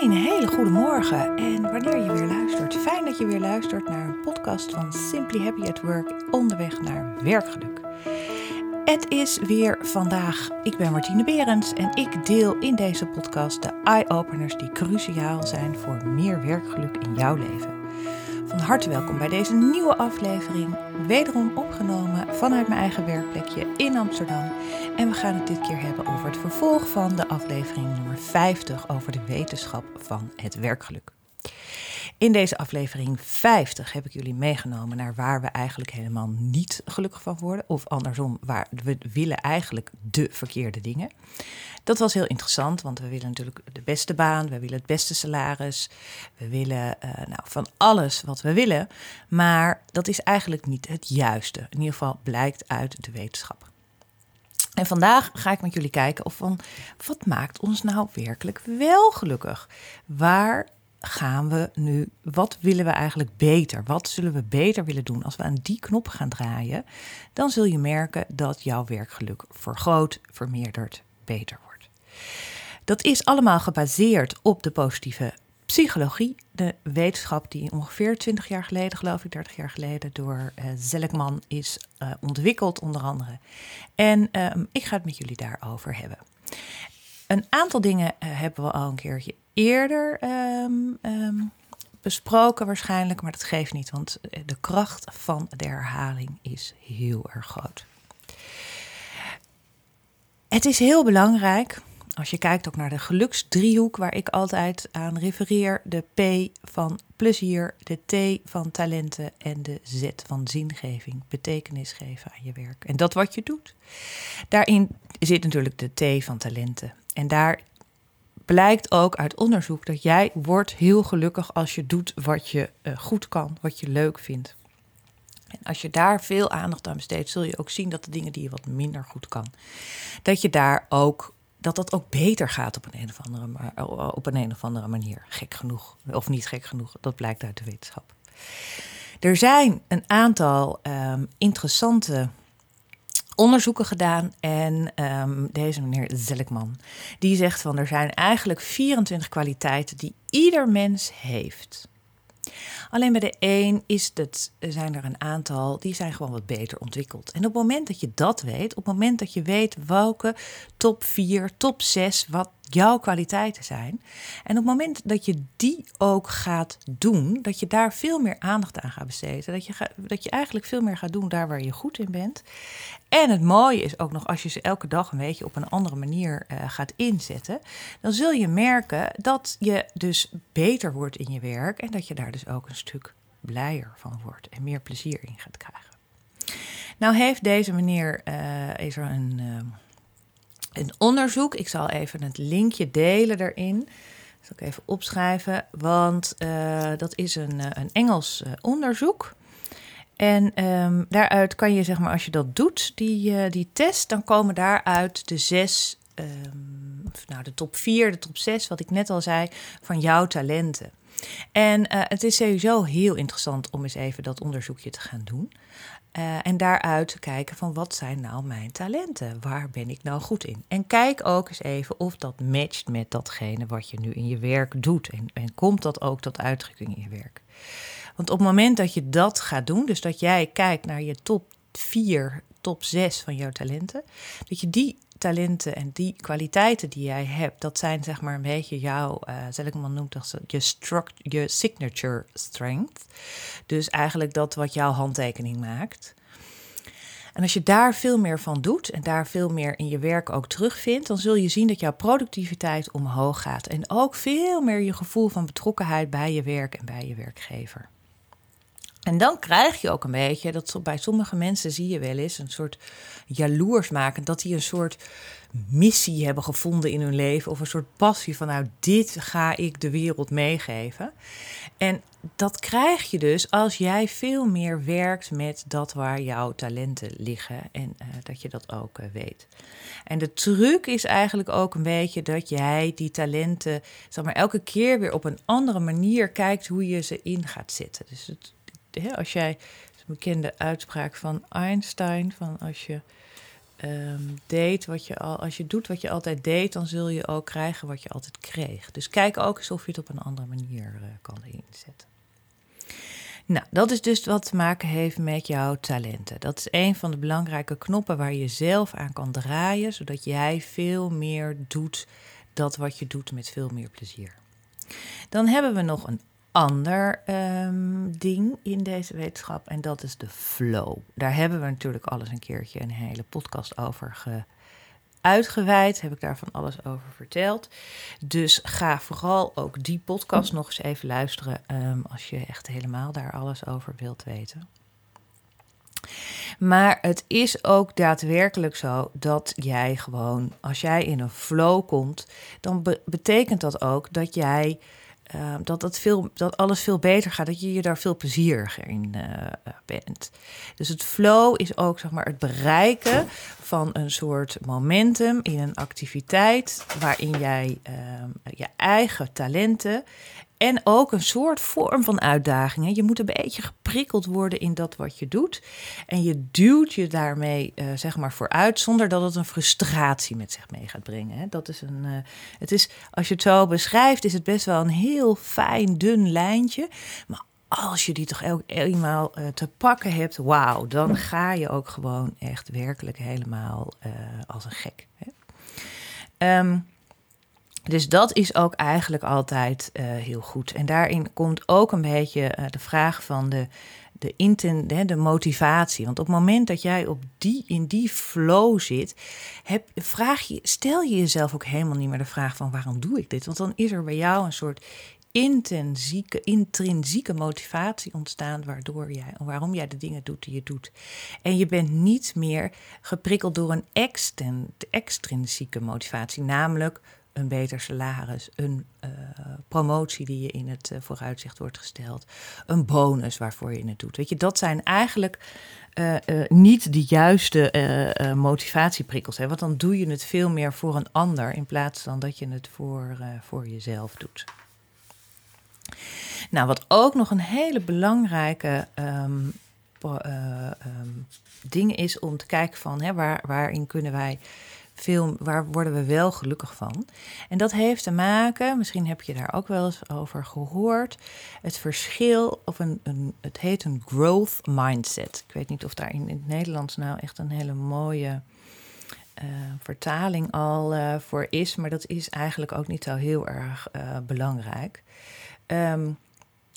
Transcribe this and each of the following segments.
Een hele goede morgen en wanneer je weer luistert. Fijn dat je weer luistert naar een podcast van Simply Happy at Work onderweg naar werkgeluk. Het is weer vandaag. Ik ben Martine Berends en ik deel in deze podcast de eye-openers die cruciaal zijn voor meer werkgeluk in jouw leven. Van harte welkom bij deze nieuwe aflevering, wederom opgenomen vanuit mijn eigen werkplekje in Amsterdam. En we gaan het dit keer hebben over het vervolg van de aflevering nummer 50 over de wetenschap van het werkgeluk. In deze aflevering 50 heb ik jullie meegenomen naar waar we eigenlijk helemaal niet gelukkig van worden. Of andersom, waar we willen eigenlijk de verkeerde dingen. Dat was heel interessant, want we willen natuurlijk de beste baan, we willen het beste salaris, we willen uh, nou, van alles wat we willen. Maar dat is eigenlijk niet het juiste. In ieder geval blijkt uit de wetenschap. En vandaag ga ik met jullie kijken of van wat maakt ons nou werkelijk wel gelukkig? Waar gaan we nu, wat willen we eigenlijk beter? Wat zullen we beter willen doen? Als we aan die knop gaan draaien, dan zul je merken dat jouw werkgeluk vergroot, vermeerdert, beter wordt. Dat is allemaal gebaseerd op de positieve psychologie, de wetenschap die ongeveer 20 jaar geleden, geloof ik 30 jaar geleden, door uh, Zelkman is uh, ontwikkeld, onder andere. En um, ik ga het met jullie daarover hebben. Een aantal dingen uh, hebben we al een keertje eerder um, um, besproken waarschijnlijk, maar dat geeft niet, want de kracht van de herhaling is heel erg groot. Het is heel belangrijk, als je kijkt ook naar de geluksdriehoek waar ik altijd aan refereer, de P van plezier, de T van talenten en de Z van zingeving, betekenis geven aan je werk. En dat wat je doet. Daarin zit natuurlijk de T van talenten. En daar blijkt ook uit onderzoek dat jij wordt heel gelukkig als je doet wat je uh, goed kan, wat je leuk vindt. En als je daar veel aandacht aan besteedt, zul je ook zien dat de dingen die je wat minder goed kan, dat je daar ook dat dat ook beter gaat op een, een of andere, op een of andere manier. Gek genoeg, of niet gek genoeg, dat blijkt uit de wetenschap. Er zijn een aantal um, interessante onderzoeken gedaan. En um, deze meneer Zelkman, die zegt van er zijn eigenlijk 24 kwaliteiten die ieder mens heeft. Alleen bij de een is het, zijn er een aantal die zijn gewoon wat beter ontwikkeld. En op het moment dat je dat weet, op het moment dat je weet welke top 4, top 6, wat jouw kwaliteiten zijn. En op het moment dat je die ook gaat doen, dat je daar veel meer aandacht aan gaat besteden. Dat je, dat je eigenlijk veel meer gaat doen daar waar je goed in bent. En het mooie is ook nog als je ze elke dag een beetje op een andere manier uh, gaat inzetten, dan zul je merken dat je dus beter wordt in je werk en dat je daar dus ook een stuk blijer van wordt en meer plezier in gaat krijgen. Nou heeft deze meneer, uh, is er een, uh, een onderzoek, ik zal even het linkje delen daarin. Dat zal ik even opschrijven, want uh, dat is een, een Engels onderzoek. En um, daaruit kan je, zeg maar, als je dat doet, die, die test, dan komen daaruit de zes, um, nou de top vier, de top zes, wat ik net al zei, van jouw talenten. En het is sowieso heel interessant om eens even dat onderzoekje te gaan doen. Uh, en daaruit kijken van wat zijn nou mijn talenten? Waar ben ik nou goed in? En kijk ook eens even of dat matcht met datgene wat je nu in je werk doet. En, en komt dat ook tot uitdrukking in je werk? Want op het moment dat je dat gaat doen, dus dat jij kijkt naar je top 4, top 6 van jouw talenten, dat je die talenten en die kwaliteiten die jij hebt, dat zijn zeg maar een beetje jouw, uh, zal ik maar noemen, je, struct, je signature strength. Dus eigenlijk dat wat jouw handtekening maakt. En als je daar veel meer van doet en daar veel meer in je werk ook terugvindt, dan zul je zien dat jouw productiviteit omhoog gaat. En ook veel meer je gevoel van betrokkenheid bij je werk en bij je werkgever. En dan krijg je ook een beetje, dat bij sommige mensen zie je wel eens een soort jaloers maken, dat die een soort missie hebben gevonden in hun leven of een soort passie van nou dit ga ik de wereld meegeven. En dat krijg je dus als jij veel meer werkt met dat waar jouw talenten liggen en uh, dat je dat ook uh, weet. En de truc is eigenlijk ook een beetje dat jij die talenten, zeg maar, elke keer weer op een andere manier kijkt hoe je ze in gaat zetten. Dus het als jij, een bekende uitspraak van Einstein, van als je ehm, deed wat je al, als je doet wat je altijd deed, dan zul je ook krijgen wat je altijd kreeg. Dus kijk ook eens of je het op een andere manier uh, kan inzetten. Nou, dat is dus wat te maken heeft met jouw talenten. Dat is een van de belangrijke knoppen waar je zelf aan kan draaien, zodat jij veel meer doet dat wat je doet met veel meer plezier. Dan hebben we nog een ander um, ding in deze wetenschap en dat is de flow. Daar hebben we natuurlijk alles een keertje een hele podcast over ge uitgeweid, heb ik daar van alles over verteld. Dus ga vooral ook die podcast nog eens even luisteren um, als je echt helemaal daar alles over wilt weten. Maar het is ook daadwerkelijk zo dat jij gewoon, als jij in een flow komt, dan betekent dat ook dat jij uh, dat, het veel, dat alles veel beter gaat, dat je je daar veel plezieriger in uh, bent. Dus het flow is ook zeg maar, het bereiken van een soort momentum in een activiteit waarin jij uh, je eigen talenten en ook een soort vorm van uitdaging. Je moet een beetje geprikkeld worden in dat wat je doet. En je duwt je daarmee uh, zeg maar vooruit zonder dat het een frustratie met zich mee gaat brengen. Dat is een, uh, het is, als je het zo beschrijft, is het best wel een heel fijn, dun lijntje. Maar als je die toch eenmaal uh, te pakken hebt, wauw, dan ga je ook gewoon echt werkelijk helemaal als een gek. Hè. Um, dus dat is ook eigenlijk altijd uh, heel goed. En daarin komt ook een beetje uh, de vraag van de, de, de, de, motivatie. Want op het moment dat jij op die, in die flow zit, heb, vraag je, stel je jezelf ook helemaal niet meer de vraag van waarom doe ik dit? Want dan is er bij jou een soort intensieke, intrinsieke motivatie ontstaan waardoor jij, waarom jij de dingen doet die je doet. En je bent niet meer geprikkeld door een extrinsieke motivatie, namelijk een beter salaris, een uh, promotie die je in het uh, vooruitzicht wordt gesteld, een bonus waarvoor je het doet. Weet je, dat zijn eigenlijk uh, niet de juiste motivatieprikkels. Hè? Want dan doe je het veel meer voor een ander in plaats van dat je het voor, voor jezelf doet. Nou, wat ook nog een hele belangrijke um, um, ding is om te kijken van hè, waar, waarin kunnen wij veel, waar worden we wel gelukkig van? En dat heeft te maken, misschien heb je daar ook wel eens over gehoord, het verschil, of een, een het heet een growth mindset. Ik weet niet of daar in, in het Nederlands nou echt een hele mooie uh, vertaling al uh, voor is, maar dat is eigenlijk ook niet zo heel erg uh, belangrijk. Um,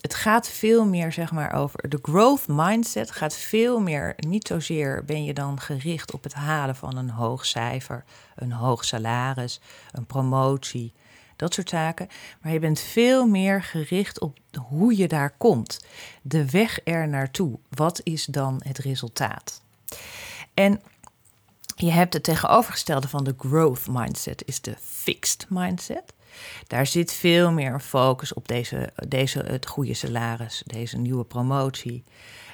het gaat veel meer, zeg maar, over de growth mindset. Gaat veel meer, niet zozeer ben je dan gericht op het halen van een hoog cijfer, een hoog salaris, een promotie, dat soort zaken. Maar je bent veel meer gericht op hoe je daar komt. De weg er naartoe. Wat is dan het resultaat? En je hebt het tegenovergestelde van de growth mindset, is de fixed mindset. Daar zit veel meer focus op deze, deze, het goede salaris, deze nieuwe promotie.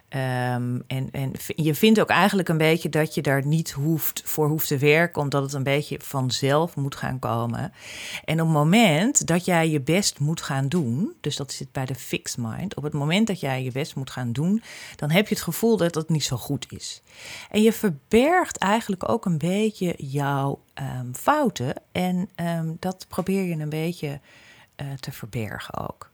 Um, en, en je vindt ook eigenlijk een beetje dat je daar niet hoeft, voor hoeft te werken, omdat het een beetje vanzelf moet gaan komen. En op het moment dat jij je best moet gaan doen, dus dat zit bij de fixed mind, op het moment dat jij je best moet gaan doen, dan heb je het gevoel dat dat niet zo goed is. En je verbergt eigenlijk ook een beetje jouw um, fouten en um, dat probeer je een beetje uh, te verbergen ook.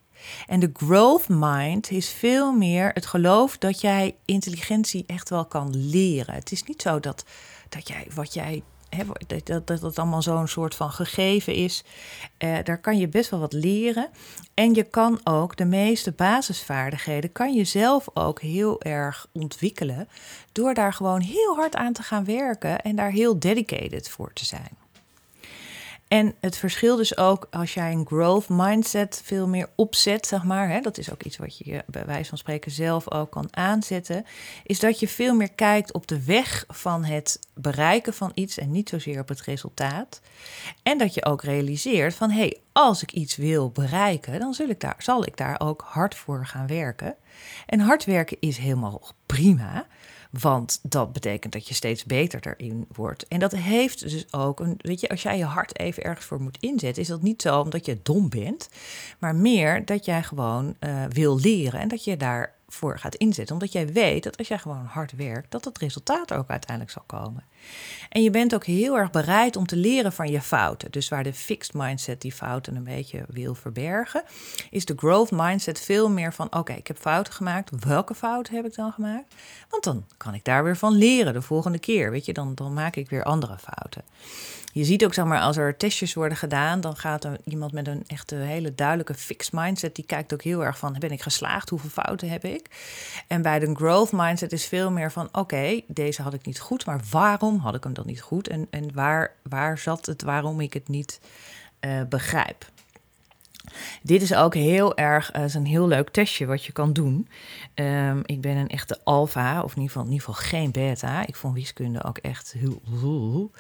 En de growth mind is veel meer het geloof dat jij intelligentie echt wel kan leren. Het is niet zo dat, dat jij wat jij dat, dat, dat het allemaal zo'n soort van gegeven is. Uh, daar kan je best wel wat leren. En je kan ook de meeste basisvaardigheden, kan je zelf ook heel erg ontwikkelen. Door daar gewoon heel hard aan te gaan werken en daar heel dedicated voor te zijn. En het verschil dus ook als jij een growth mindset veel meer opzet, zeg maar, hè, dat is ook iets wat je bij wijze van spreken zelf ook kan aanzetten, is dat je veel meer kijkt op de weg van het bereiken van iets en niet zozeer op het resultaat. En dat je ook realiseert van hé, hey, als ik iets wil bereiken, dan daar, zal ik daar ook hard voor gaan werken. En hard werken is helemaal prima. Want dat betekent dat je steeds beter erin wordt. En dat heeft dus ook een. Weet je, als jij je hart even ergens voor moet inzetten, is dat niet zo omdat je dom bent. Maar meer dat jij gewoon uh, wil leren en dat je daar voor gaat inzetten. Omdat jij weet dat als jij gewoon hard werkt, dat het resultaat ook uiteindelijk zal komen. En je bent ook heel erg bereid om te leren van je fouten. Dus waar de fixed mindset die fouten een beetje wil verbergen, is de growth mindset veel meer van: oké, ik heb fouten gemaakt. Welke fouten heb ik dan gemaakt? Want dan kan ik daar weer van leren de volgende keer. Weet je, dan, dan maak ik weer andere fouten. Je ziet ook, zeg maar, als er testjes worden gedaan, dan gaat er iemand met een echte hele duidelijke fixed mindset, die kijkt ook heel erg van, ben ik geslaagd? Hoeveel fouten heb ik? En bij de growth mindset is veel meer van, oké, deze had ik niet goed, maar waarom had ik hem dan niet goed? En, en waar, waar zat het waarom ik het niet uh, begrijp? Dit is ook heel erg, uh, een heel leuk testje wat je kan doen. Um, ik ben een echte alfa, of in ieder geval, in ieder geval geen beta. Ik vond wiskunde ook echt heel...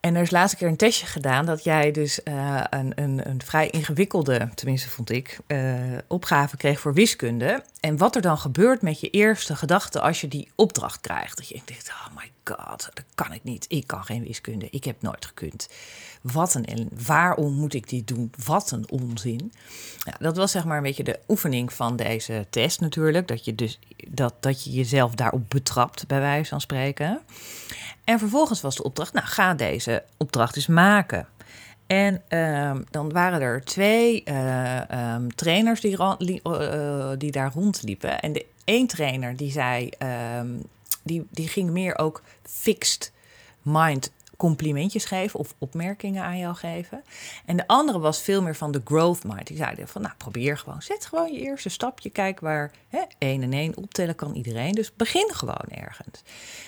En er is laatst een keer een testje gedaan dat jij dus uh, een, een, een, vrij ingewikkelde, tenminste vond ik, uh, opgave kreeg voor wiskunde. En wat er dan gebeurt met je eerste gedachte als je die opdracht krijgt. Dat je denkt, oh my god, dat kan ik niet. Ik kan geen wiskunde. Ik heb nooit gekund. Wat een waarom moet ik dit doen? Wat een onzin. Ja, dat was zeg maar een beetje de oefening van deze test natuurlijk. Dat je, dus, dat, dat je jezelf daarop betrapt, bij wijze van spreken. En vervolgens was de opdracht, nou ga deze opdracht eens maken. En ehm, dan waren er twee uh, um, trainers die, uh, die daar rondliepen. En de één trainer die zei, um, die, die ging meer ook fixed mind complimentjes geven of opmerkingen aan jou geven. En de andere was veel meer van de growth mind. Die zeiden van, nou probeer gewoon, zet gewoon je eerste stapje, kijk waar hè, één en één optellen kan iedereen. Dus begin gewoon ergens.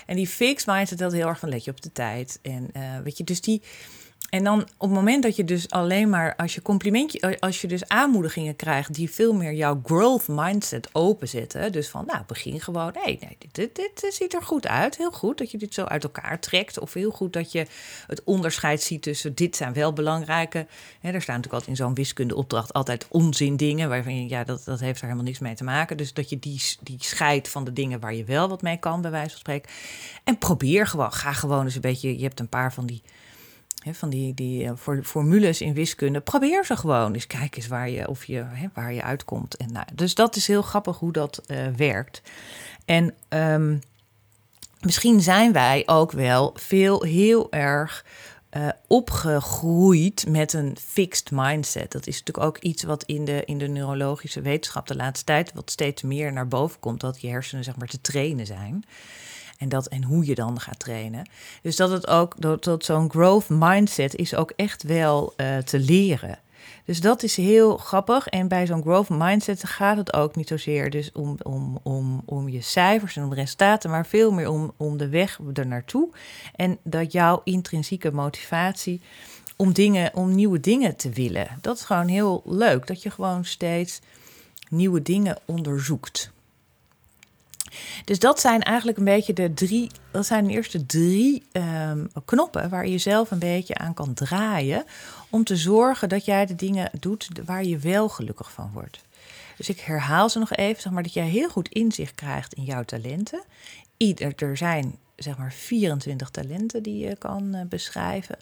En die fixed mind zit heel erg van, let je op de tijd. En uh, weet je, dus die en dan op het moment dat je dus alleen maar, als je complimentje, als je dus aanmoedigingen krijgt die veel meer jouw growth mindset openzetten. Dus van, nou, begin gewoon, nee, nee, dit, dit, ziet er goed uit. Heel goed dat je dit zo uit elkaar trekt. Of heel goed dat je het onderscheid ziet tussen, dit zijn wel belangrijke. Hè, er staan natuurlijk altijd in zo'n wiskundeopdracht altijd onzin dingen, waarvan je, ja, dat, dat heeft er helemaal niks mee te maken. Dus dat je die, die scheidt van de dingen waar je wel wat mee kan, bij wijze van spreken. En probeer gewoon, ga gewoon eens een beetje, je hebt een paar van die van die, die uh, formules in wiskunde. Probeer ze gewoon eens. Kijk eens waar je, of je, waar je uitkomt. En, nou, dus dat is heel grappig hoe dat uh, werkt. En um, misschien zijn wij ook wel veel heel erg uh, opgegroeid met een fixed mindset. Dat is natuurlijk ook iets wat in de, in de neurologische wetenschap de laatste tijd wat steeds meer naar boven komt. Dat je hersenen zeg maar te trainen zijn. En, dat, en hoe je dan gaat trainen. Dus dat het ook, dat, dat zo'n growth mindset is ook echt wel uh, te leren. Dus dat is heel grappig. En bij zo'n growth mindset gaat het ook niet zozeer dus om, om, om, om je cijfers en om de resultaten, maar veel meer om, om de weg er naartoe. En dat jouw intrinsieke motivatie om, dingen, om nieuwe dingen te willen. Dat is gewoon heel leuk. Dat je gewoon steeds nieuwe dingen onderzoekt. Dus dat zijn eigenlijk een beetje de drie, dat zijn de eerste drie um, knoppen waar je zelf een beetje aan kan draaien. Om te zorgen dat jij de dingen doet waar je wel gelukkig van wordt. Dus ik herhaal ze nog even, zeg maar, dat jij heel goed inzicht krijgt in jouw talenten. Ieder, er zijn zeg maar 24 talenten die je kan uh, beschrijven.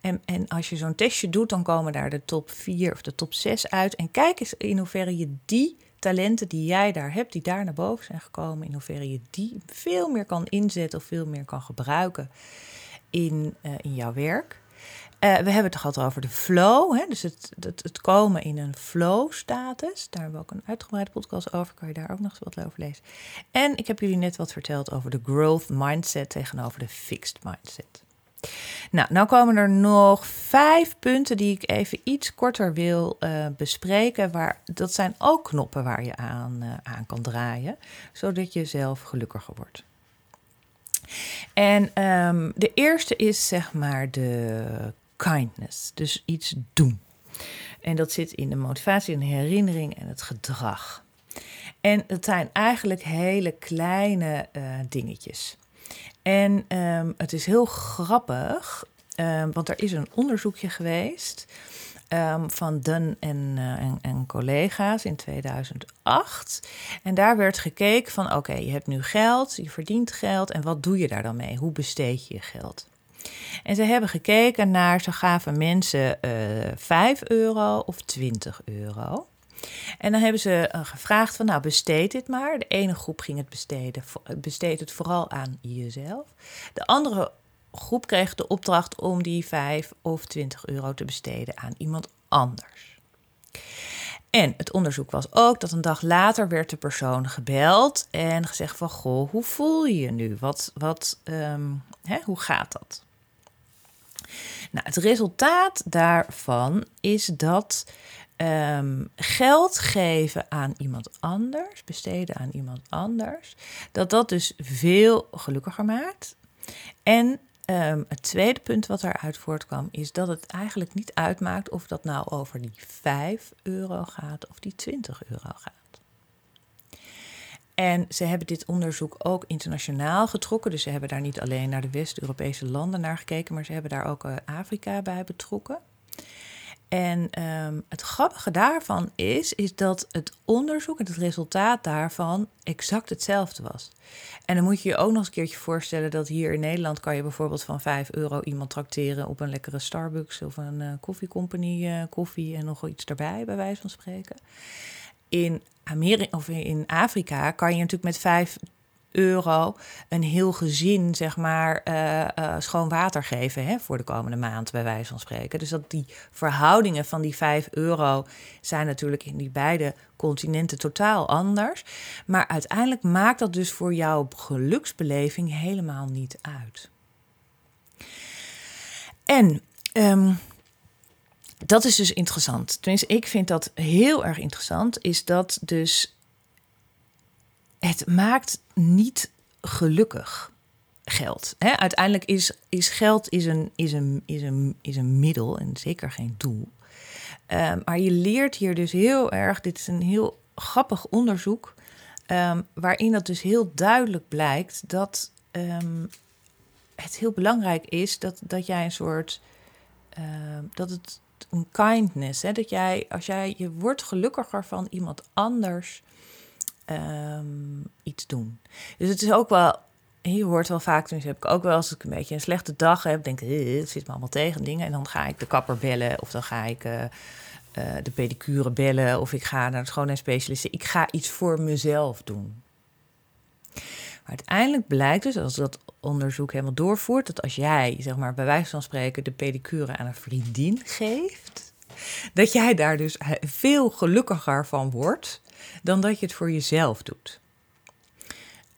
En, en als je zo'n testje doet, dan komen daar de top 4 of de top 6 uit. En kijk eens in hoeverre je die talenten die jij daar hebt, die daar naar boven zijn gekomen, in hoeverre je die veel meer kan inzetten of veel meer kan gebruiken in, uh, in jouw werk. Uh, we hebben het gehad over de flow, hè? dus het, het, het komen in een flow-status. Daar hebben we ook een uitgebreide podcast over, kan je daar ook nog eens wat over lezen. En ik heb jullie net wat verteld over de growth mindset tegenover de fixed mindset. Nou, nou komen er nog vijf punten die ik even iets korter wil uh, bespreken. Waar, dat zijn ook knoppen waar je aan, uh, aan kan draaien, zodat je zelf gelukkiger wordt. En um, de eerste is zeg maar de kindness, dus iets doen. En dat zit in de motivatie en de herinnering en het gedrag. En het zijn eigenlijk hele kleine uh, dingetjes. En um, het is heel grappig, um, want er is een onderzoekje geweest um, van Dunn en, uh, en, en, collega's in 2008. En daar werd gekeken van oké, je hebt nu geld, je verdient geld en wat doe je daar dan mee? Hoe besteed je je geld? En ze hebben gekeken naar, ze gaven mensen uh, 5 euro of 20 euro. En dan hebben ze uh, gevraagd van, nou besteed dit maar. De ene groep ging het besteden, besteed het vooral aan jezelf. De andere groep kreeg de opdracht om die 5 of 20 euro te besteden aan iemand anders. En het onderzoek was ook dat een dag later werd de persoon gebeld en gezegd van, goh, hoe voel je je nu? Wat, wat, ehm, hè, hoe gaat dat? Nou, het resultaat daarvan is dat Ehm, geld geven aan iemand anders, besteden aan iemand anders, dat dat dus veel gelukkiger maakt. En ehm, het tweede punt wat daaruit voortkwam, is dat het eigenlijk niet uitmaakt of dat nou over die 5 euro gaat of die 20 euro gaat. En ze hebben dit onderzoek ook internationaal getrokken. Dus ze hebben daar niet alleen naar de West-Europese landen naar gekeken, maar ze hebben daar ook uh, Afrika bij betrokken. En ehm, het grappige daarvan is, is dat het onderzoek en het resultaat daarvan exact hetzelfde was. En dan moet je je ook nog eens een keertje voorstellen dat hier in Nederland kan je bijvoorbeeld van 5 euro iemand trakteren op een lekkere Starbucks of een uh, koffie en nog iets erbij, bij wijze van spreken. In Amerika of in Afrika kan je natuurlijk met 5 euro een heel gezin, zeg maar, uh, uh, schoon water geven hè, voor de komende maand, bij wijze van spreken. Dus dat die verhoudingen van die 5 euro zijn natuurlijk in die beide continenten totaal anders. Maar uiteindelijk maakt dat dus voor jouw geluksbeleving helemaal niet uit. En um, dat is dus interessant. Tenminste, ik vind dat heel erg interessant. Is dat dus het maakt niet gelukkig geld. Hè? Uiteindelijk is, is geld is een, is, een, is, een, is een middel en zeker geen doel. Um, maar je leert hier dus heel erg, dit is een heel grappig onderzoek, um, waarin dat dus heel duidelijk blijkt dat um, het heel belangrijk is dat, dat jij een soort, dat het een kindness, hè, dat jij, als jij, je wordt gelukkiger van iemand anders um, iets doen. Dus het is ook wel, je hoort wel vaak, dus heb ik ook wel als ik een beetje een slechte dag heb, denk ik, eh, het zit me allemaal tegen dingen. En dan ga ik de kapper bellen of dan ga ik uh, uh, de pedicure bellen of ik ga naar de schoonheidsspecialist. Ik ga iets voor mezelf doen. Uiteindelijk blijkt dus, als dat onderzoek helemaal doorvoert, dat als jij, zeg maar, bij wijze van spreken de pedicure aan een vriendin geeft, dat jij daar dus veel gelukkiger van wordt dan dat je het voor jezelf doet.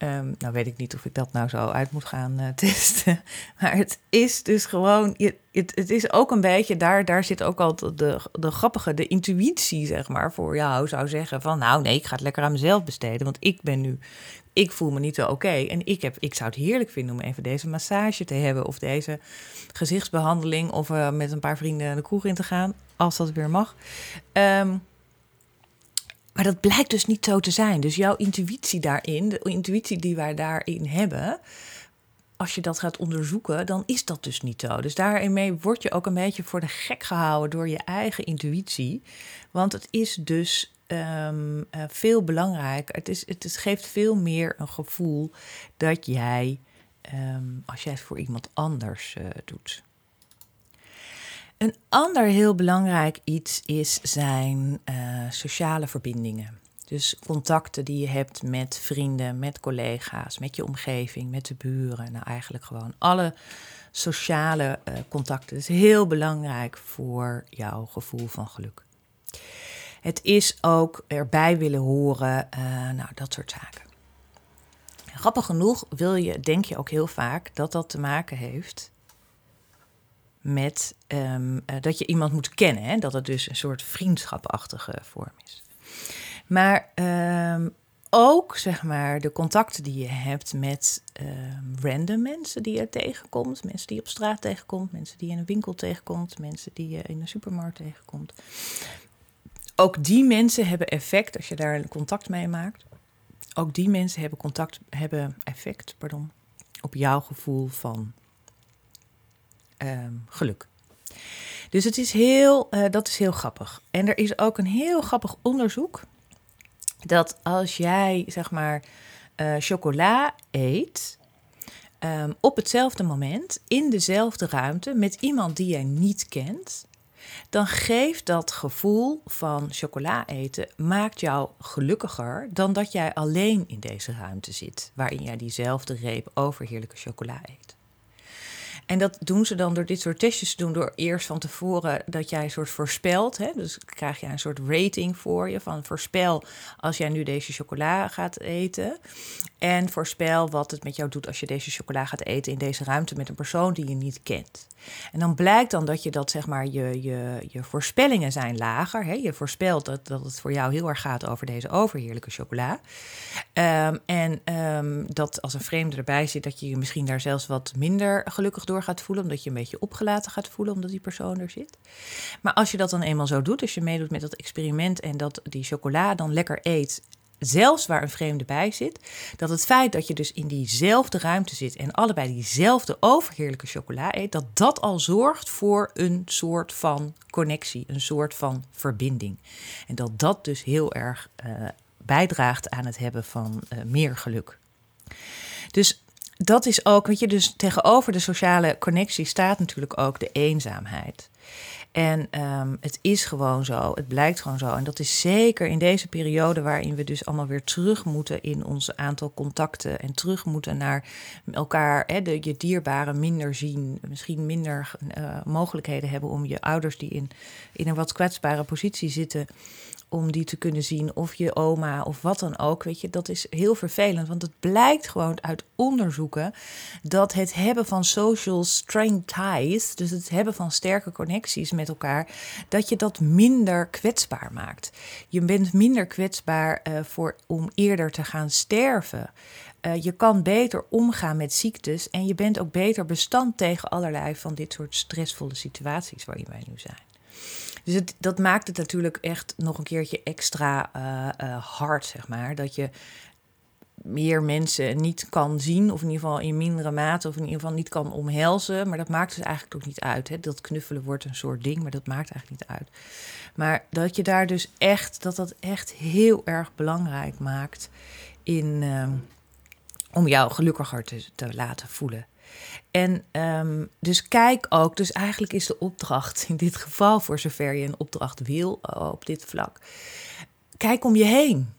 Um, nou weet ik niet of ik dat nou zo uit moet gaan uh, testen. Maar het is dus gewoon, het, het is ook een beetje, daar, daar zit ook al de, de grappige, de intuïtie zeg maar voor jou zou zeggen van nou nee, ik ga het lekker aan mezelf besteden. Want ik ben nu, ik voel me niet zo oké. En ik, heb, ik zou het heerlijk vinden om even deze massage te hebben of deze gezichtsbehandeling of uh, met een paar vrienden de kroeg in te gaan, als dat weer mag. Um, maar dat blijkt dus niet zo te zijn. Dus jouw intuïtie daarin, de intuïtie die wij daarin hebben, als je dat gaat onderzoeken, dan is dat dus niet zo. Dus daarmee word je ook een beetje voor de gek gehouden door je eigen intuïtie. Want het is dus um, uh, veel belangrijker. Het, is, het is, geeft veel meer een gevoel dat jij, um, als jij het voor iemand anders uh, doet. Een ander heel belangrijk iets is zijn uh, sociale verbindingen. Dus contacten die je hebt met vrienden, met collega's, met je omgeving, met de buren. Nou, eigenlijk gewoon alle sociale uh, contacten. Dat is heel belangrijk voor jouw gevoel van geluk. Het is ook erbij willen horen, uh, nou, dat soort zaken. Grappig genoeg wil je, denk je ook heel vaak dat dat te maken heeft met um, dat je iemand moet kennen. Hè? Dat het dus een soort vriendschapachtige vorm is. Maar um, ook zeg maar de contacten die je hebt met um, random mensen die je tegenkomt. Mensen die op straat tegenkomt. Mensen die je in een winkel tegenkomt. Mensen die je in een supermarkt tegenkomt. Ook die mensen hebben effect als je daar een contact mee maakt. Ook die mensen hebben, contact, hebben effect pardon, op jouw gevoel van um, geluk. Dus het is heel, uh, dat is heel grappig. En er is ook een heel grappig onderzoek dat als jij zeg maar uh, chocola eet um, op hetzelfde moment in dezelfde ruimte met iemand die jij niet kent, dan geeft dat gevoel van chocola eten maakt jou gelukkiger dan dat jij alleen in deze ruimte zit, waarin jij diezelfde reep overheerlijke chocola eet. En dat doen ze dan door dit soort testjes te doen, door eerst van tevoren dat jij een soort voorspelt. Hè? Dus krijg je een soort rating voor je van voorspel als jij nu deze chocola gaat eten. En voorspel wat het met jou doet als je deze chocola gaat eten in deze ruimte met een persoon die je niet kent. En dan blijkt dan dat je dat, zeg maar, je, je, je voorspellingen zijn lager. Hè? Je voorspelt dat, dat het voor jou heel erg gaat over deze overheerlijke chocola. Ehm, en ehm, dat als een vreemde erbij zit, dat je je misschien daar zelfs wat minder gelukkig door gaat voelen. Omdat je een beetje opgelaten gaat voelen, omdat die persoon er zit. Maar als je dat dan eenmaal zo doet, als je meedoet met dat experiment en dat die chocola dan lekker eet zelfs waar een vreemde bij zit, dat het feit dat je dus in diezelfde ruimte zit en allebei diezelfde overheerlijke chocola eet, dat dat al zorgt voor een soort van connectie, een soort van verbinding. En dat dat dus heel erg uh, bijdraagt aan het hebben van uh, meer geluk. Dus dat is ook, weet je, dus tegenover de sociale connectie staat natuurlijk ook de eenzaamheid. En um, het is gewoon zo, het blijkt gewoon zo. En dat is zeker in deze periode waarin we dus allemaal weer terug moeten in ons aantal contacten. En terug moeten naar elkaar, hè, de, je dierbaren minder zien. Misschien minder uh, mogelijkheden hebben om je ouders die in, in een wat kwetsbare positie zitten om die te kunnen zien, of je oma of wat dan ook. Weet je, dat is heel vervelend, want het blijkt gewoon uit onderzoeken dat het hebben van social strength ties, dus het hebben van sterke connecties met elkaar, dat je dat minder kwetsbaar maakt. Je bent minder kwetsbaar uh, voor, om eerder te gaan sterven. Uh, je kan beter omgaan met ziektes en je bent ook beter bestand tegen allerlei van dit soort stressvolle situaties waarin wij nu zijn. Dus dat maakt het natuurlijk echt nog een keertje extra uh, uh, hard, zeg maar. Dat je meer mensen niet kan zien, of in ieder geval in mindere mate, of in ieder geval niet kan omhelzen. Maar dat maakt dus eigenlijk ook niet uit. Hè? Dat knuffelen wordt een soort ding, maar dat maakt eigenlijk niet uit. Maar dat je daar dus echt, dat dat echt heel erg belangrijk maakt in, uh, om jou gelukkiger te, te laten voelen. En um, dus kijk ook, dus eigenlijk is de opdracht in dit geval, voor zover je een opdracht wil uh, op dit vlak, kijk om je heen.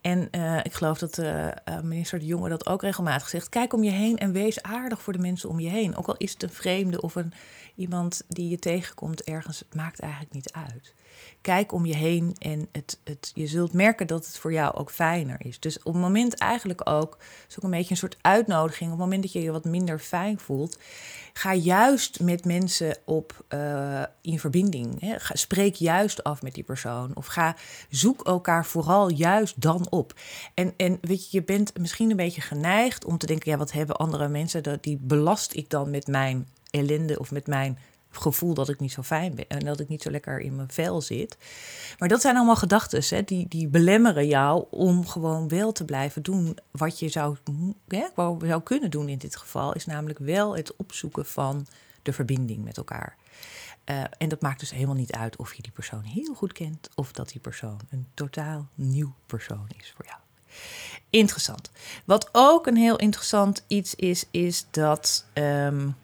En uh, ik geloof dat uh, minister De Jonge dat ook regelmatig zegt. Kijk om je heen en wees aardig voor de mensen om je heen. Ook al is het een vreemde of een, iemand die je tegenkomt ergens, het maakt eigenlijk niet uit kijk om je heen en het, het, je zult merken dat het voor jou ook fijner is. Dus op het moment eigenlijk ook, is een beetje een soort uitnodiging, op het moment dat je je wat minder fijn voelt, ga juist met mensen op, uh, in verbinding. Hè. Ga, spreek juist af met die persoon. Of ga, zoek elkaar vooral juist dan op. En, en weet je, je bent misschien een beetje geneigd om te denken, ja, wat hebben andere mensen, die belast ik dan met mijn ellende of met mijn gevoel dat ik niet zo fijn ben en dat ik niet zo lekker in mijn vel zit. Maar dat zijn allemaal gedachten die, die belemmeren jou om gewoon wel te blijven doen wat je zou, hè, zou kunnen doen in dit geval, is namelijk wel het opzoeken van de verbinding met elkaar. Uh, en dat maakt dus helemaal niet uit of je die persoon heel goed kent of dat die persoon een totaal nieuw persoon is voor jou. Interessant. Wat ook een heel interessant iets is, is dat. Um,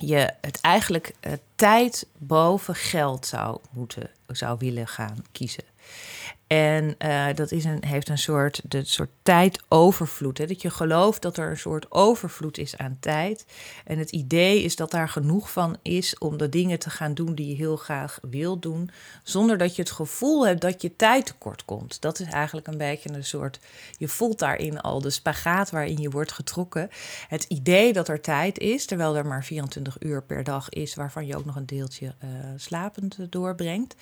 je het eigenlijk uh, tijd boven geld zou moeten zou willen gaan kiezen. En uh, dat is een, heeft een soort, de soort tijdovervloed. Hè? Dat je gelooft dat er een soort overvloed is aan tijd. En het idee is dat daar genoeg van is om de dingen te gaan doen die je heel graag wil doen. Zonder dat je het gevoel hebt dat je tijd tekort komt. Dat is eigenlijk een beetje een soort. Je voelt daarin al de spagaat waarin je wordt getrokken. Het idee dat er tijd is, terwijl er maar 24 uur per dag is, waarvan je ook nog een deeltje uh, slapend doorbrengt.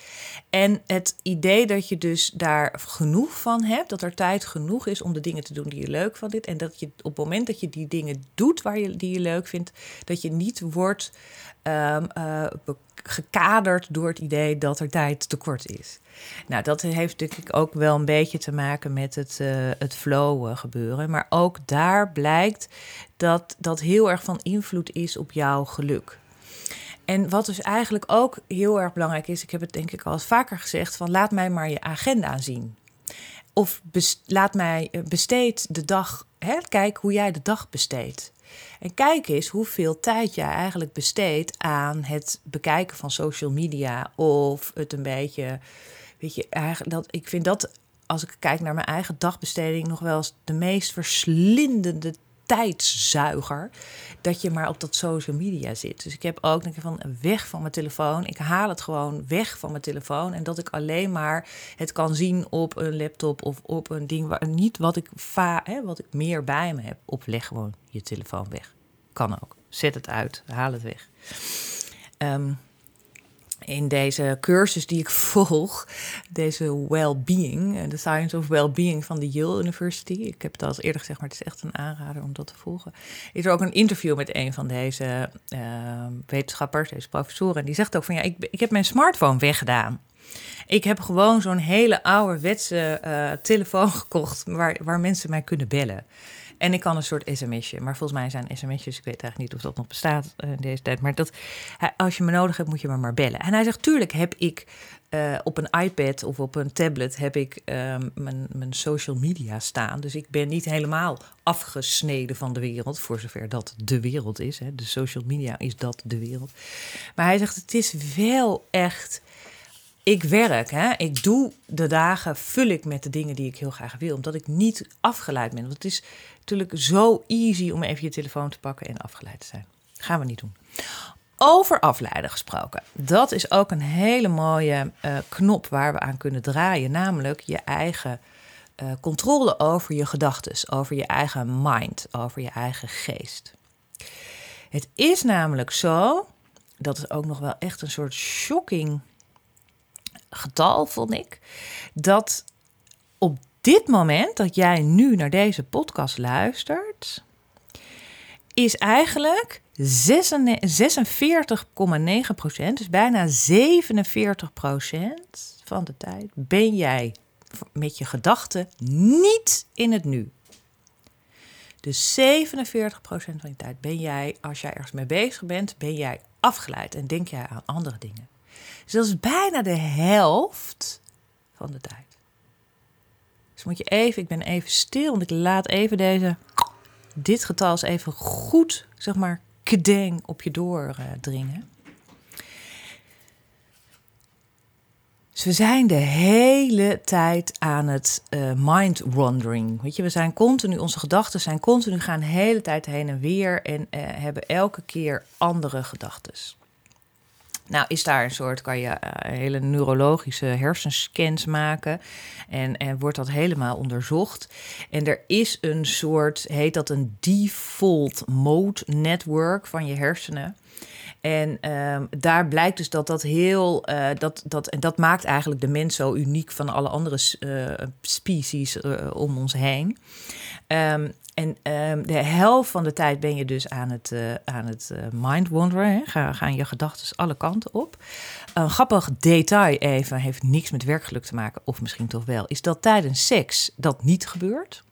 En het idee dat je dus daar genoeg van hebt, dat er tijd genoeg is om de dingen te doen die je leuk vindt. En dat je op het moment dat je die dingen doet waar je, die je leuk vindt, dat je niet wordt um, uh, gekaderd door het idee dat er tijd tekort is. Nou, dat heeft natuurlijk ook wel een beetje te maken met het, uh, het flow uh, gebeuren. Maar ook daar blijkt dat dat heel erg van invloed is op jouw geluk. En wat dus eigenlijk ook heel erg belangrijk is, ik heb het denk ik al vaker gezegd, van laat mij maar je agenda zien. Of laat mij eh, besteed de dag, hè, kijk hoe jij de dag besteedt. En kijk eens hoeveel tijd jij eigenlijk besteedt aan het bekijken van social media of het een beetje, weet je, eigenlijk dat ik vind dat als ik kijk naar mijn eigen dagbesteding nog wel eens de meest verslindende tijdszuiger dat je maar op dat social media zit. Dus ik heb ook denk ik, van weg van mijn telefoon. Ik haal het gewoon weg van mijn telefoon en dat ik alleen maar het kan zien op een laptop of op een ding waar niet wat ik va, hè, wat ik meer bij me heb. Of leg gewoon je telefoon weg. Kan ook. Zet het uit, haal het weg. Um, in deze cursus die ik volg, deze well-being, eh, de Science of Well-being van de Yale University. Ik heb het al eerder gezegd, maar het is echt een aanrader om dat te volgen. Is er ook een interview met een van deze uh, wetenschappers, deze professoren. En die zegt ook van ja, ik, ik heb mijn smartphone weggedaan. Ik heb gewoon zo'n hele ouderwetse uh, telefoon gekocht waar, waar mensen mij kunnen bellen. En ik kan een soort sms'je. Maar volgens mij zijn sms'jes, ik weet eigenlijk niet of dat nog bestaat in deze tijd. Maar dat, als je me nodig hebt, moet je me maar bellen. En hij zegt, tuurlijk heb ik uh, op een iPad of op een tablet heb ik uh, mijn, mijn social media staan. Dus ik ben niet helemaal afgesneden van de wereld, voor zover dat de wereld is. Hè. De social media is dat de wereld. Maar hij zegt, het is wel echt ik werk, hè? ik doe de dagen, vul ik met de dingen die ik heel graag wil, omdat ik niet afgeleid ben. Want het is natuurlijk zo easy om even je telefoon te pakken en afgeleid te zijn. Gaan we niet doen. Over afleiden gesproken. Dat is ook een hele mooie uh, knop waar we aan kunnen draaien, namelijk je eigen uh, controle over je gedachten, over je eigen mind, over je eigen geest. Het is namelijk zo, dat is ook nog wel echt een soort shocking getal, vond ik, dat op dit moment dat jij nu naar deze podcast luistert, is eigenlijk 46,9 procent, dus bijna 47 procent van de tijd ben jij met je gedachten niet in het nu. Dus 47% van de tijd ben jij, als jij ergens mee bezig bent, ben jij afgeleid en denk jij aan andere dingen. Dus dat is bijna de helft van de tijd. Dus moet je even, ik ben even stil, want ik laat even deze, dit getal eens even goed, zeg maar, kedeng op je doordringen. Dus we zijn de hele tijd aan het uh, mind wandering. Weet je, we zijn continu, onze gedachten zijn continu gaan de hele tijd heen en weer en uh, hebben elke keer andere gedachten. Nou, is daar een soort, kan je uh, hele neurologische hersenscans maken. En, en wordt dat helemaal onderzocht. En er is een soort, heet dat een default mode network van je hersenen. En um, daar blijkt dus dat dat heel. Uh, dat, dat, en dat maakt eigenlijk de mens zo uniek van alle andere uh, species uh, om ons heen. Um, en um, de helft van de tijd ben je dus aan het, aan het mind wanderen. Ga, gaan je gedachten alle kanten op. Een grappig detail even, heeft niks met werkgeluk te maken, of misschien toch wel, is dat tijdens seks dat niet gebeurt.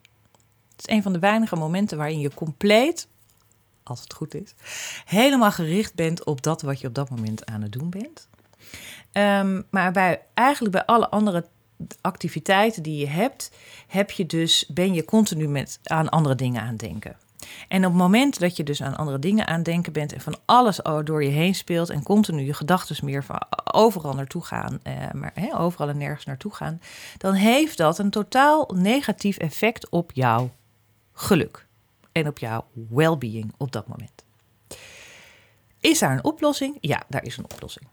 Het is een van de weinige momenten waarin je compleet, als het goed is, helemaal gericht bent op dat wat je op dat moment aan het doen bent. Um, maar bij, eigenlijk bij alle andere activiteiten die je hebt, heb je dus, ben je continu met, aan andere dingen aan het denken. En op het moment dat je dus aan andere dingen aan het denken bent en van alles door je heen speelt en continu je gedachten meer van overal naartoe gaan, eh, maar overal en nergens naartoe gaan, dan heeft dat een totaal negatief effect op jouw geluk en op jouw well-being op dat moment. Is daar een oplossing? Ja, daar is een oplossing.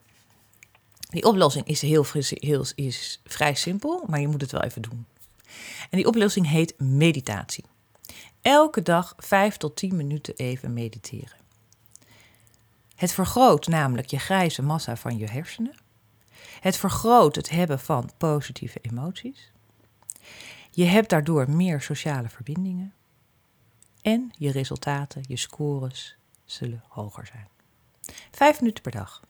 Die oplossing is, heel, heel, is vrij simpel, maar je moet het wel even doen. En die oplossing heet meditatie. Elke dag 5 tot 10 minuten even mediteren. Het vergroot namelijk je grijze massa van je hersenen. Het vergroot het hebben van positieve emoties. Je hebt daardoor meer sociale verbindingen. En je resultaten, je scores, zullen hoger zijn. Vijf minuten per dag.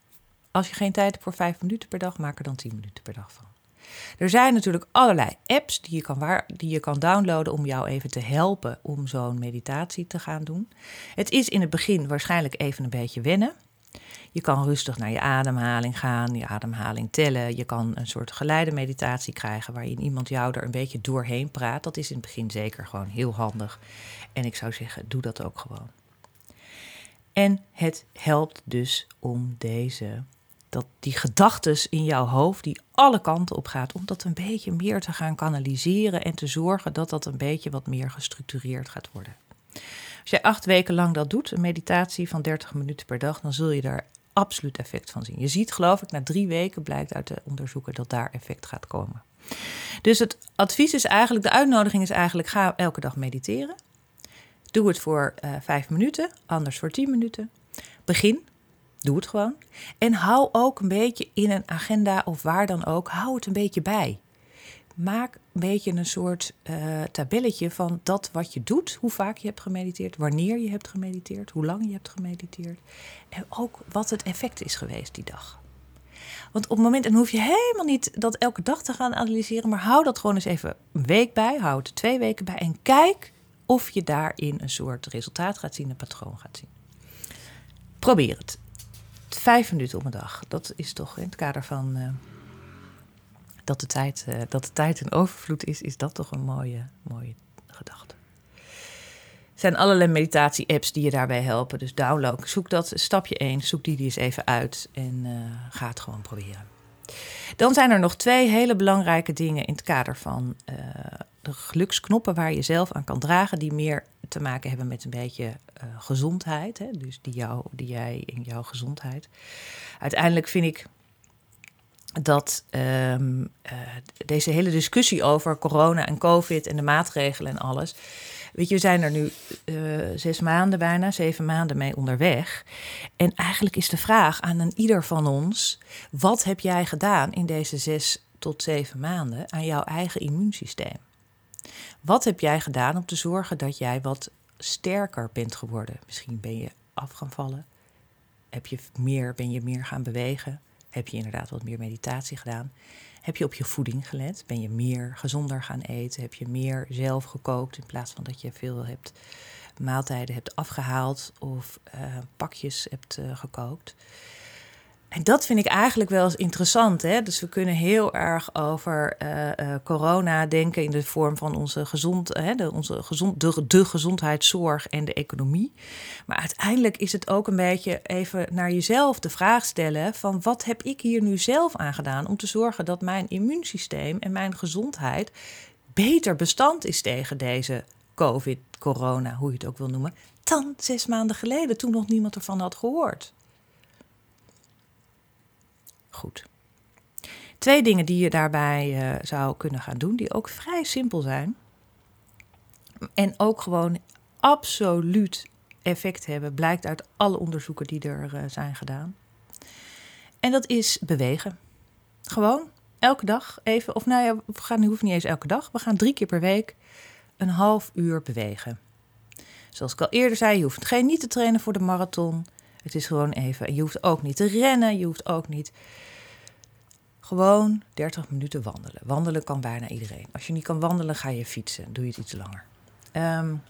Als je geen tijd hebt voor vijf minuten per dag, maak er dan tien minuten per dag van. Er zijn natuurlijk allerlei apps die je kan, waar, die je kan downloaden om jou even te helpen om zo'n meditatie te gaan doen. Het is in het begin waarschijnlijk even een beetje wennen. Je kan rustig naar je ademhaling gaan, je ademhaling tellen. Je kan een soort geleide meditatie krijgen waarin iemand jou er een beetje doorheen praat. Dat is in het begin zeker gewoon heel handig. En ik zou zeggen, doe dat ook gewoon. En het helpt dus om deze, dat die gedachtes in jouw hoofd, die alle kanten op gaat, om dat een beetje meer te gaan kanaliseren en te zorgen dat dat een beetje wat meer gestructureerd gaat worden. Als jij acht weken lang dat doet, een meditatie van 30 minuten per dag, dan zul je daar absoluut effect van zien. Je ziet, geloof ik, na drie weken blijkt uit de onderzoeken dat daar effect gaat komen. Dus het advies is eigenlijk, de uitnodiging is eigenlijk, ga elke dag mediteren. Doe het voor uh, vijf minuten, anders voor tien minuten. Begin, doe het gewoon. En hou ook een beetje in een agenda of waar dan ook, hou het een beetje bij maak een beetje een soort uh, tabelletje van dat wat je doet, hoe vaak je hebt gemediteerd, wanneer je hebt gemediteerd, hoe lang je hebt gemediteerd en ook wat het effect is geweest die dag. Want op het moment, en hoef je helemaal niet dat elke dag te gaan analyseren, maar hou dat gewoon eens even een week bij, hou het twee weken bij en kijk of je daarin een soort resultaat gaat zien, een patroon gaat zien. Probeer het. Vijf minuten op een dag, dat is toch in het kader van. Uh, dat de tijd, uh, dat de tijd in overvloed is, is dat toch een mooie, mooie gedachte. Er zijn allerlei meditatie-apps die je daarbij helpen. Dus download, zoek dat, stapje 1, zoek die, die eens even uit en uh, ga het gewoon proberen. Dan zijn er nog twee hele belangrijke dingen in het kader van uh, de geluksknoppen waar je zelf aan kan dragen, die meer te maken hebben met een beetje gezondheid. Hè? Dus die, jou, die jij in jouw gezondheid. Uiteindelijk vind ik dat um, uh, deze hele discussie over corona en COVID en de maatregelen en alles. Weet je, we zijn er nu uh, zes maanden bijna, zeven maanden mee onderweg. En eigenlijk is de vraag aan een ieder van ons: wat heb jij gedaan in deze zes tot zeven maanden aan jouw eigen immuunsysteem? Wat heb jij gedaan om te zorgen dat jij wat sterker bent geworden? Misschien ben je af gaan vallen. Heb je meer, ben je meer gaan bewegen? Heb je inderdaad wat meer meditatie gedaan? Heb je op je voeding gelet? Ben je meer gezonder gaan eten? Heb je meer zelf gekookt in plaats van dat je veel hebt maaltijden hebt afgehaald of uh, pakjes hebt uh, gekookt? En dat vind ik eigenlijk wel eens interessant. Hè? Dus we kunnen heel erg over uh, uh, corona denken in de vorm van onze, gezond, de, onze gezond, de, de gezondheidszorg en de economie. Maar uiteindelijk is het ook een beetje even naar jezelf de vraag stellen: van wat heb ik hier nu zelf aan gedaan om te zorgen dat mijn immuunsysteem en mijn gezondheid beter bestand is tegen deze COVID, corona, hoe je het ook wil noemen, dan zes maanden geleden, toen nog niemand ervan had gehoord goed. Twee dingen die je daarbij uh, zou kunnen gaan doen, die ook vrij simpel zijn. En ook gewoon absoluut effect hebben, blijkt uit alle onderzoeken die er uh, zijn gedaan. En dat is bewegen. Gewoon elke dag even, of nou ja, we gaan, hoeft niet eens elke dag. We gaan drie keer per week een half uur bewegen. Zoals ik al eerder zei, je hoeft geen niet te trainen voor de marathon. Het is gewoon even. Je hoeft ook niet te rennen. Je hoeft ook niet. Gewoon 30 minuten wandelen. Wandelen kan bijna iedereen. Als je niet kan wandelen, ga je fietsen. Doe je het iets langer. Um,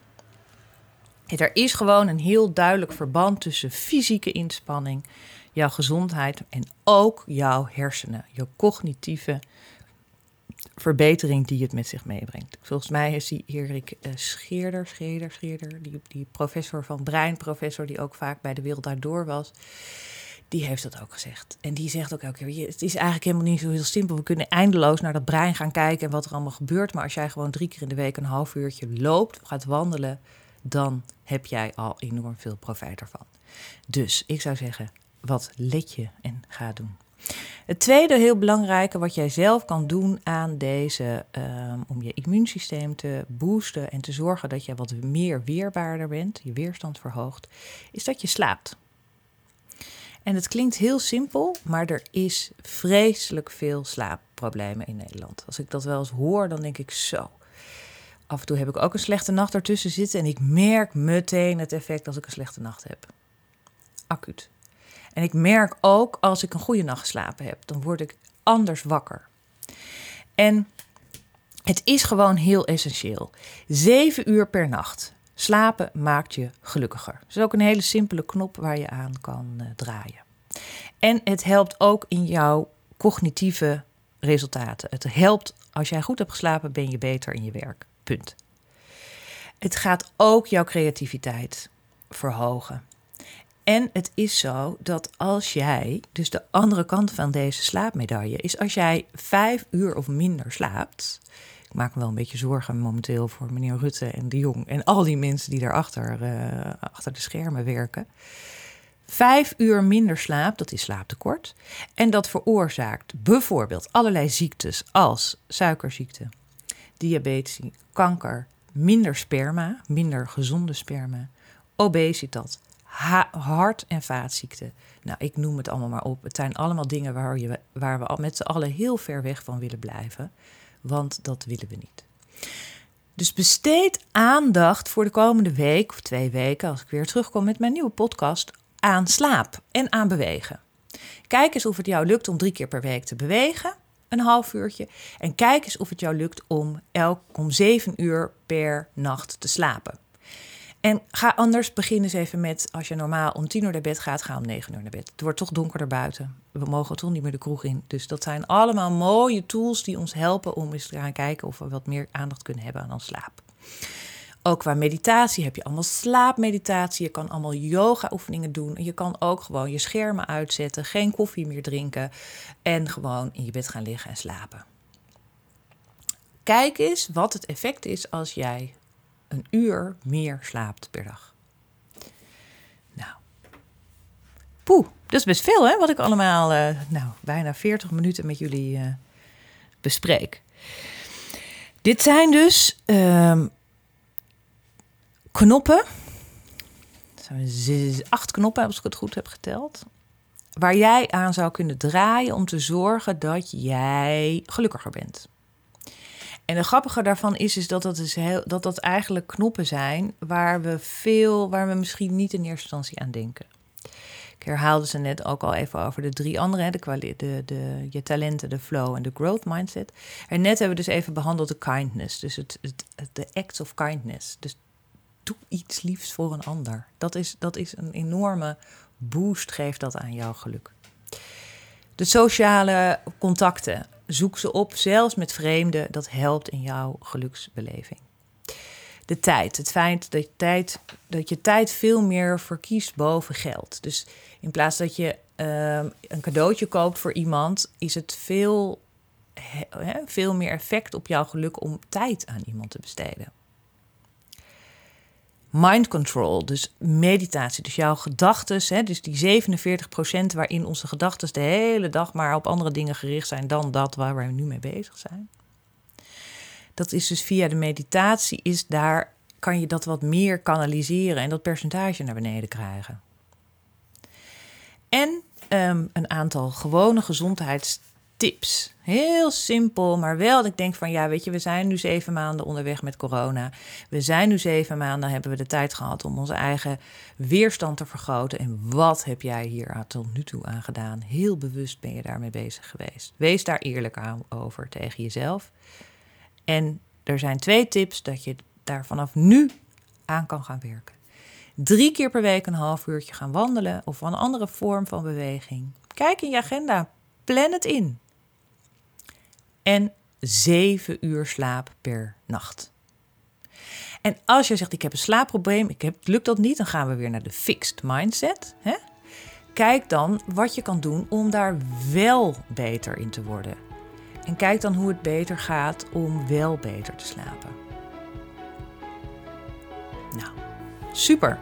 er is gewoon een heel duidelijk verband tussen fysieke inspanning, jouw gezondheid en ook jouw hersenen, je cognitieve verbetering die het met zich meebrengt. Volgens mij is die Erik uh, Scheerder, Scheerder, Scheerder, die, die professor van brein, professor die ook vaak bij de Wereld Daardoor was, die heeft dat ook gezegd. En die zegt ook elke keer, het is eigenlijk helemaal niet zo heel simpel. We kunnen eindeloos naar dat brein gaan kijken en wat er allemaal gebeurt. Maar als jij gewoon drie keer in de week een half uurtje loopt, gaat wandelen, dan heb jij al enorm veel profijt ervan. Dus ik zou zeggen, wat let je en ga doen. Het tweede heel belangrijke wat jij zelf kan doen aan deze, um, om je immuunsysteem te boosten en te zorgen dat je wat meer weerbaarder bent, je weerstand verhoogt, is dat je slaapt. En het klinkt heel simpel, maar er is vreselijk veel slaapproblemen in Nederland. Als ik dat wel eens hoor, dan denk ik zo. Af en toe heb ik ook een slechte nacht ertussen zitten en ik merk meteen het effect als ik een slechte nacht heb. Acuut. En ik merk ook als ik een goede nacht geslapen heb, dan word ik anders wakker. En het is gewoon heel essentieel. Zeven uur per nacht. Slapen maakt je gelukkiger. Het is ook een hele simpele knop waar je aan kan uh, draaien. En het helpt ook in jouw cognitieve resultaten. Het helpt als jij goed hebt geslapen, ben je beter in je werk. Punt. Het gaat ook jouw creativiteit verhogen. En het is zo dat als jij, dus de andere kant van deze slaapmedaille, is als jij vijf uur of minder slaapt. Ik maak me wel een beetje zorgen momenteel voor meneer Rutte en de Jong en al die mensen die daarachter uh, achter de schermen werken. Vijf uur minder slaap, dat is slaaptekort. En dat veroorzaakt bijvoorbeeld allerlei ziektes als suikerziekte, diabetes, kanker, minder sperma, minder gezonde sperma, obesitas, hart- en vaatziekten. Nou, ik noem het allemaal maar op. Het zijn allemaal dingen waar, je, waar we met z'n allen heel ver weg van willen blijven. Want dat willen we niet. Dus besteed aandacht voor de komende week of twee weken, als ik weer terugkom met mijn nieuwe podcast, aan slaap en aan bewegen. Kijk eens of het jou lukt om drie keer per week te bewegen, een half uurtje. En kijk eens of het jou lukt om, elk, om zeven uur per nacht te slapen. En ga anders beginnen eens even met, als je normaal om tien uur naar bed gaat, ga om negen uur naar bed. Het wordt toch donkerder buiten. We mogen toch niet meer de kroeg in. Dus dat zijn allemaal mooie tools die ons helpen om eens te gaan kijken of we wat meer aandacht kunnen hebben aan ons slaap. Ook qua meditatie heb je allemaal slaapmeditatie. Je kan allemaal yoga-oefeningen doen. Je kan ook gewoon je schermen uitzetten, geen koffie meer drinken en gewoon in je bed gaan liggen en slapen. Kijk eens wat het effect is als jij een uur meer slaapt per dag. Nou, poeh, dat is best veel hè, wat ik allemaal, uh, nou, bijna 40 minuten met jullie uh, bespreek. Dit zijn dus uh, knoppen. Acht knoppen, als ik het goed heb geteld. Waar jij aan zou kunnen draaien om te zorgen dat jij gelukkiger bent. En de grappige daarvan is, is dat, dat, is heel, dat dat eigenlijk knoppen zijn waar we veel, waar we misschien niet in eerste instantie aan denken. Ik herhaalde ze net ook al even over de drie andere, de, de, de, je talenten, de flow en de growth mindset. En net hebben we dus even behandeld de kindness, dus het, het, de acts of kindness. Dus doe iets liefs voor een ander. Dat is, dat is een enorme boost, geeft dat aan jouw geluk. De sociale contacten, zoek ze op, zelfs met vreemden, dat helpt in jouw geluksbeleving. De tijd, het feit dat je tijd, dat je tijd veel meer verkiest boven geld. Dus in plaats dat je uh, een cadeautje koopt voor iemand, is het veel, veel meer effect op jouw geluk om tijd aan iemand te besteden mind control, dus meditatie, dus jouw gedachten, dus die 47% waarin onze gedachten de hele dag maar op andere dingen gericht zijn dan dat waar we nu mee bezig zijn. Dat is dus via de meditatie, is daar kan je dat wat meer kanaliseren en dat percentage naar beneden krijgen. En um, een aantal gewone gezondheids tips. Heel simpel, maar wel ik denk van ja, weet je, we zijn nu zeven maanden onderweg met corona. We zijn nu zeven maanden, hebben we de tijd gehad om onze eigen weerstand te vergroten. En wat heb jij hier tot nu toe aan gedaan? Heel bewust ben je daarmee bezig geweest. Wees daar eerlijk aan over tegen jezelf. En er zijn twee tips dat je daar vanaf nu aan kan gaan werken. Drie keer per week een half uurtje gaan wandelen of een andere vorm van beweging. Kijk in je agenda, plan het in en 7 uur slaap per nacht. En als je zegt, ik heb een slaapprobleem, ik heb, lukt dat niet, dan gaan we weer naar de fixed mindset. Hè? Kijk dan wat je kan doen om daar wel beter in te worden. En kijk dan hoe het beter gaat om wel beter te slapen. Nou, super.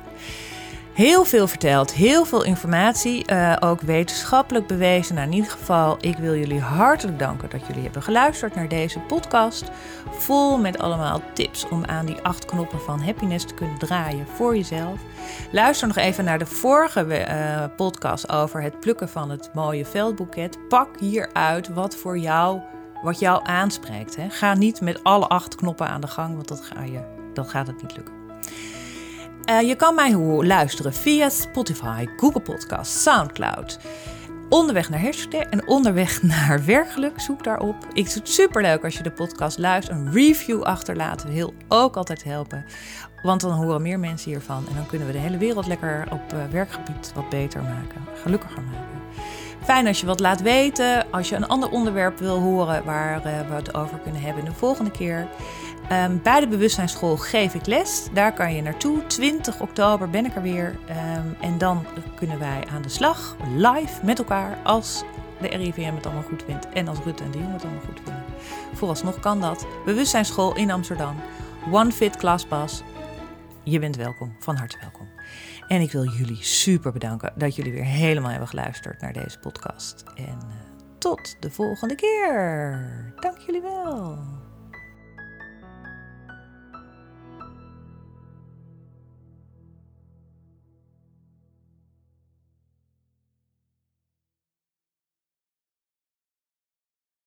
Heel veel verteld, heel veel informatie, uh, ook wetenschappelijk bewezen. Nou, in ieder geval, ik wil jullie hartelijk danken dat jullie hebben geluisterd naar deze podcast. Vol met allemaal tips om aan die acht knoppen van happiness te kunnen draaien voor jezelf. Luister nog even naar de vorige uh, podcast over het plukken van het mooie veldboeket. Pak hieruit wat voor jou, wat jou aanspreekt. Hè. Ga niet met alle acht knoppen aan de gang, want dat, ga je, dat gaat het niet lukken. Uh, je kan mij luisteren via Spotify, Google Podcast, Soundcloud. Onderweg naar Hersenen en onderweg naar werkgeluk. Zoek daarop. Ik vind het superleuk als je de podcast luistert. Een review achterlaten wil ook altijd helpen. Want dan horen meer mensen hiervan. En dan kunnen we de hele wereld lekker op uh, werkgebied wat beter maken. Gelukkiger maken. Fijn als je wat laat weten. Als je een ander onderwerp wil horen waar uh, we het over kunnen hebben de volgende keer. Um, bij de bewustzijnsschool geef ik les. Daar kan je naartoe. 20 oktober ben ik er weer. Um, en dan kunnen wij aan de slag, live met elkaar, als de RIVM het allemaal goed vindt. En als Rutte en de Jong het allemaal goed vinden. Vooralsnog kan dat. Bewustzijnsschool in Amsterdam. One Fit Classpass. Je bent welkom, van harte welkom. En ik wil jullie super bedanken dat jullie weer helemaal hebben geluisterd naar deze podcast. En uh, tot de volgende keer. Dank jullie wel.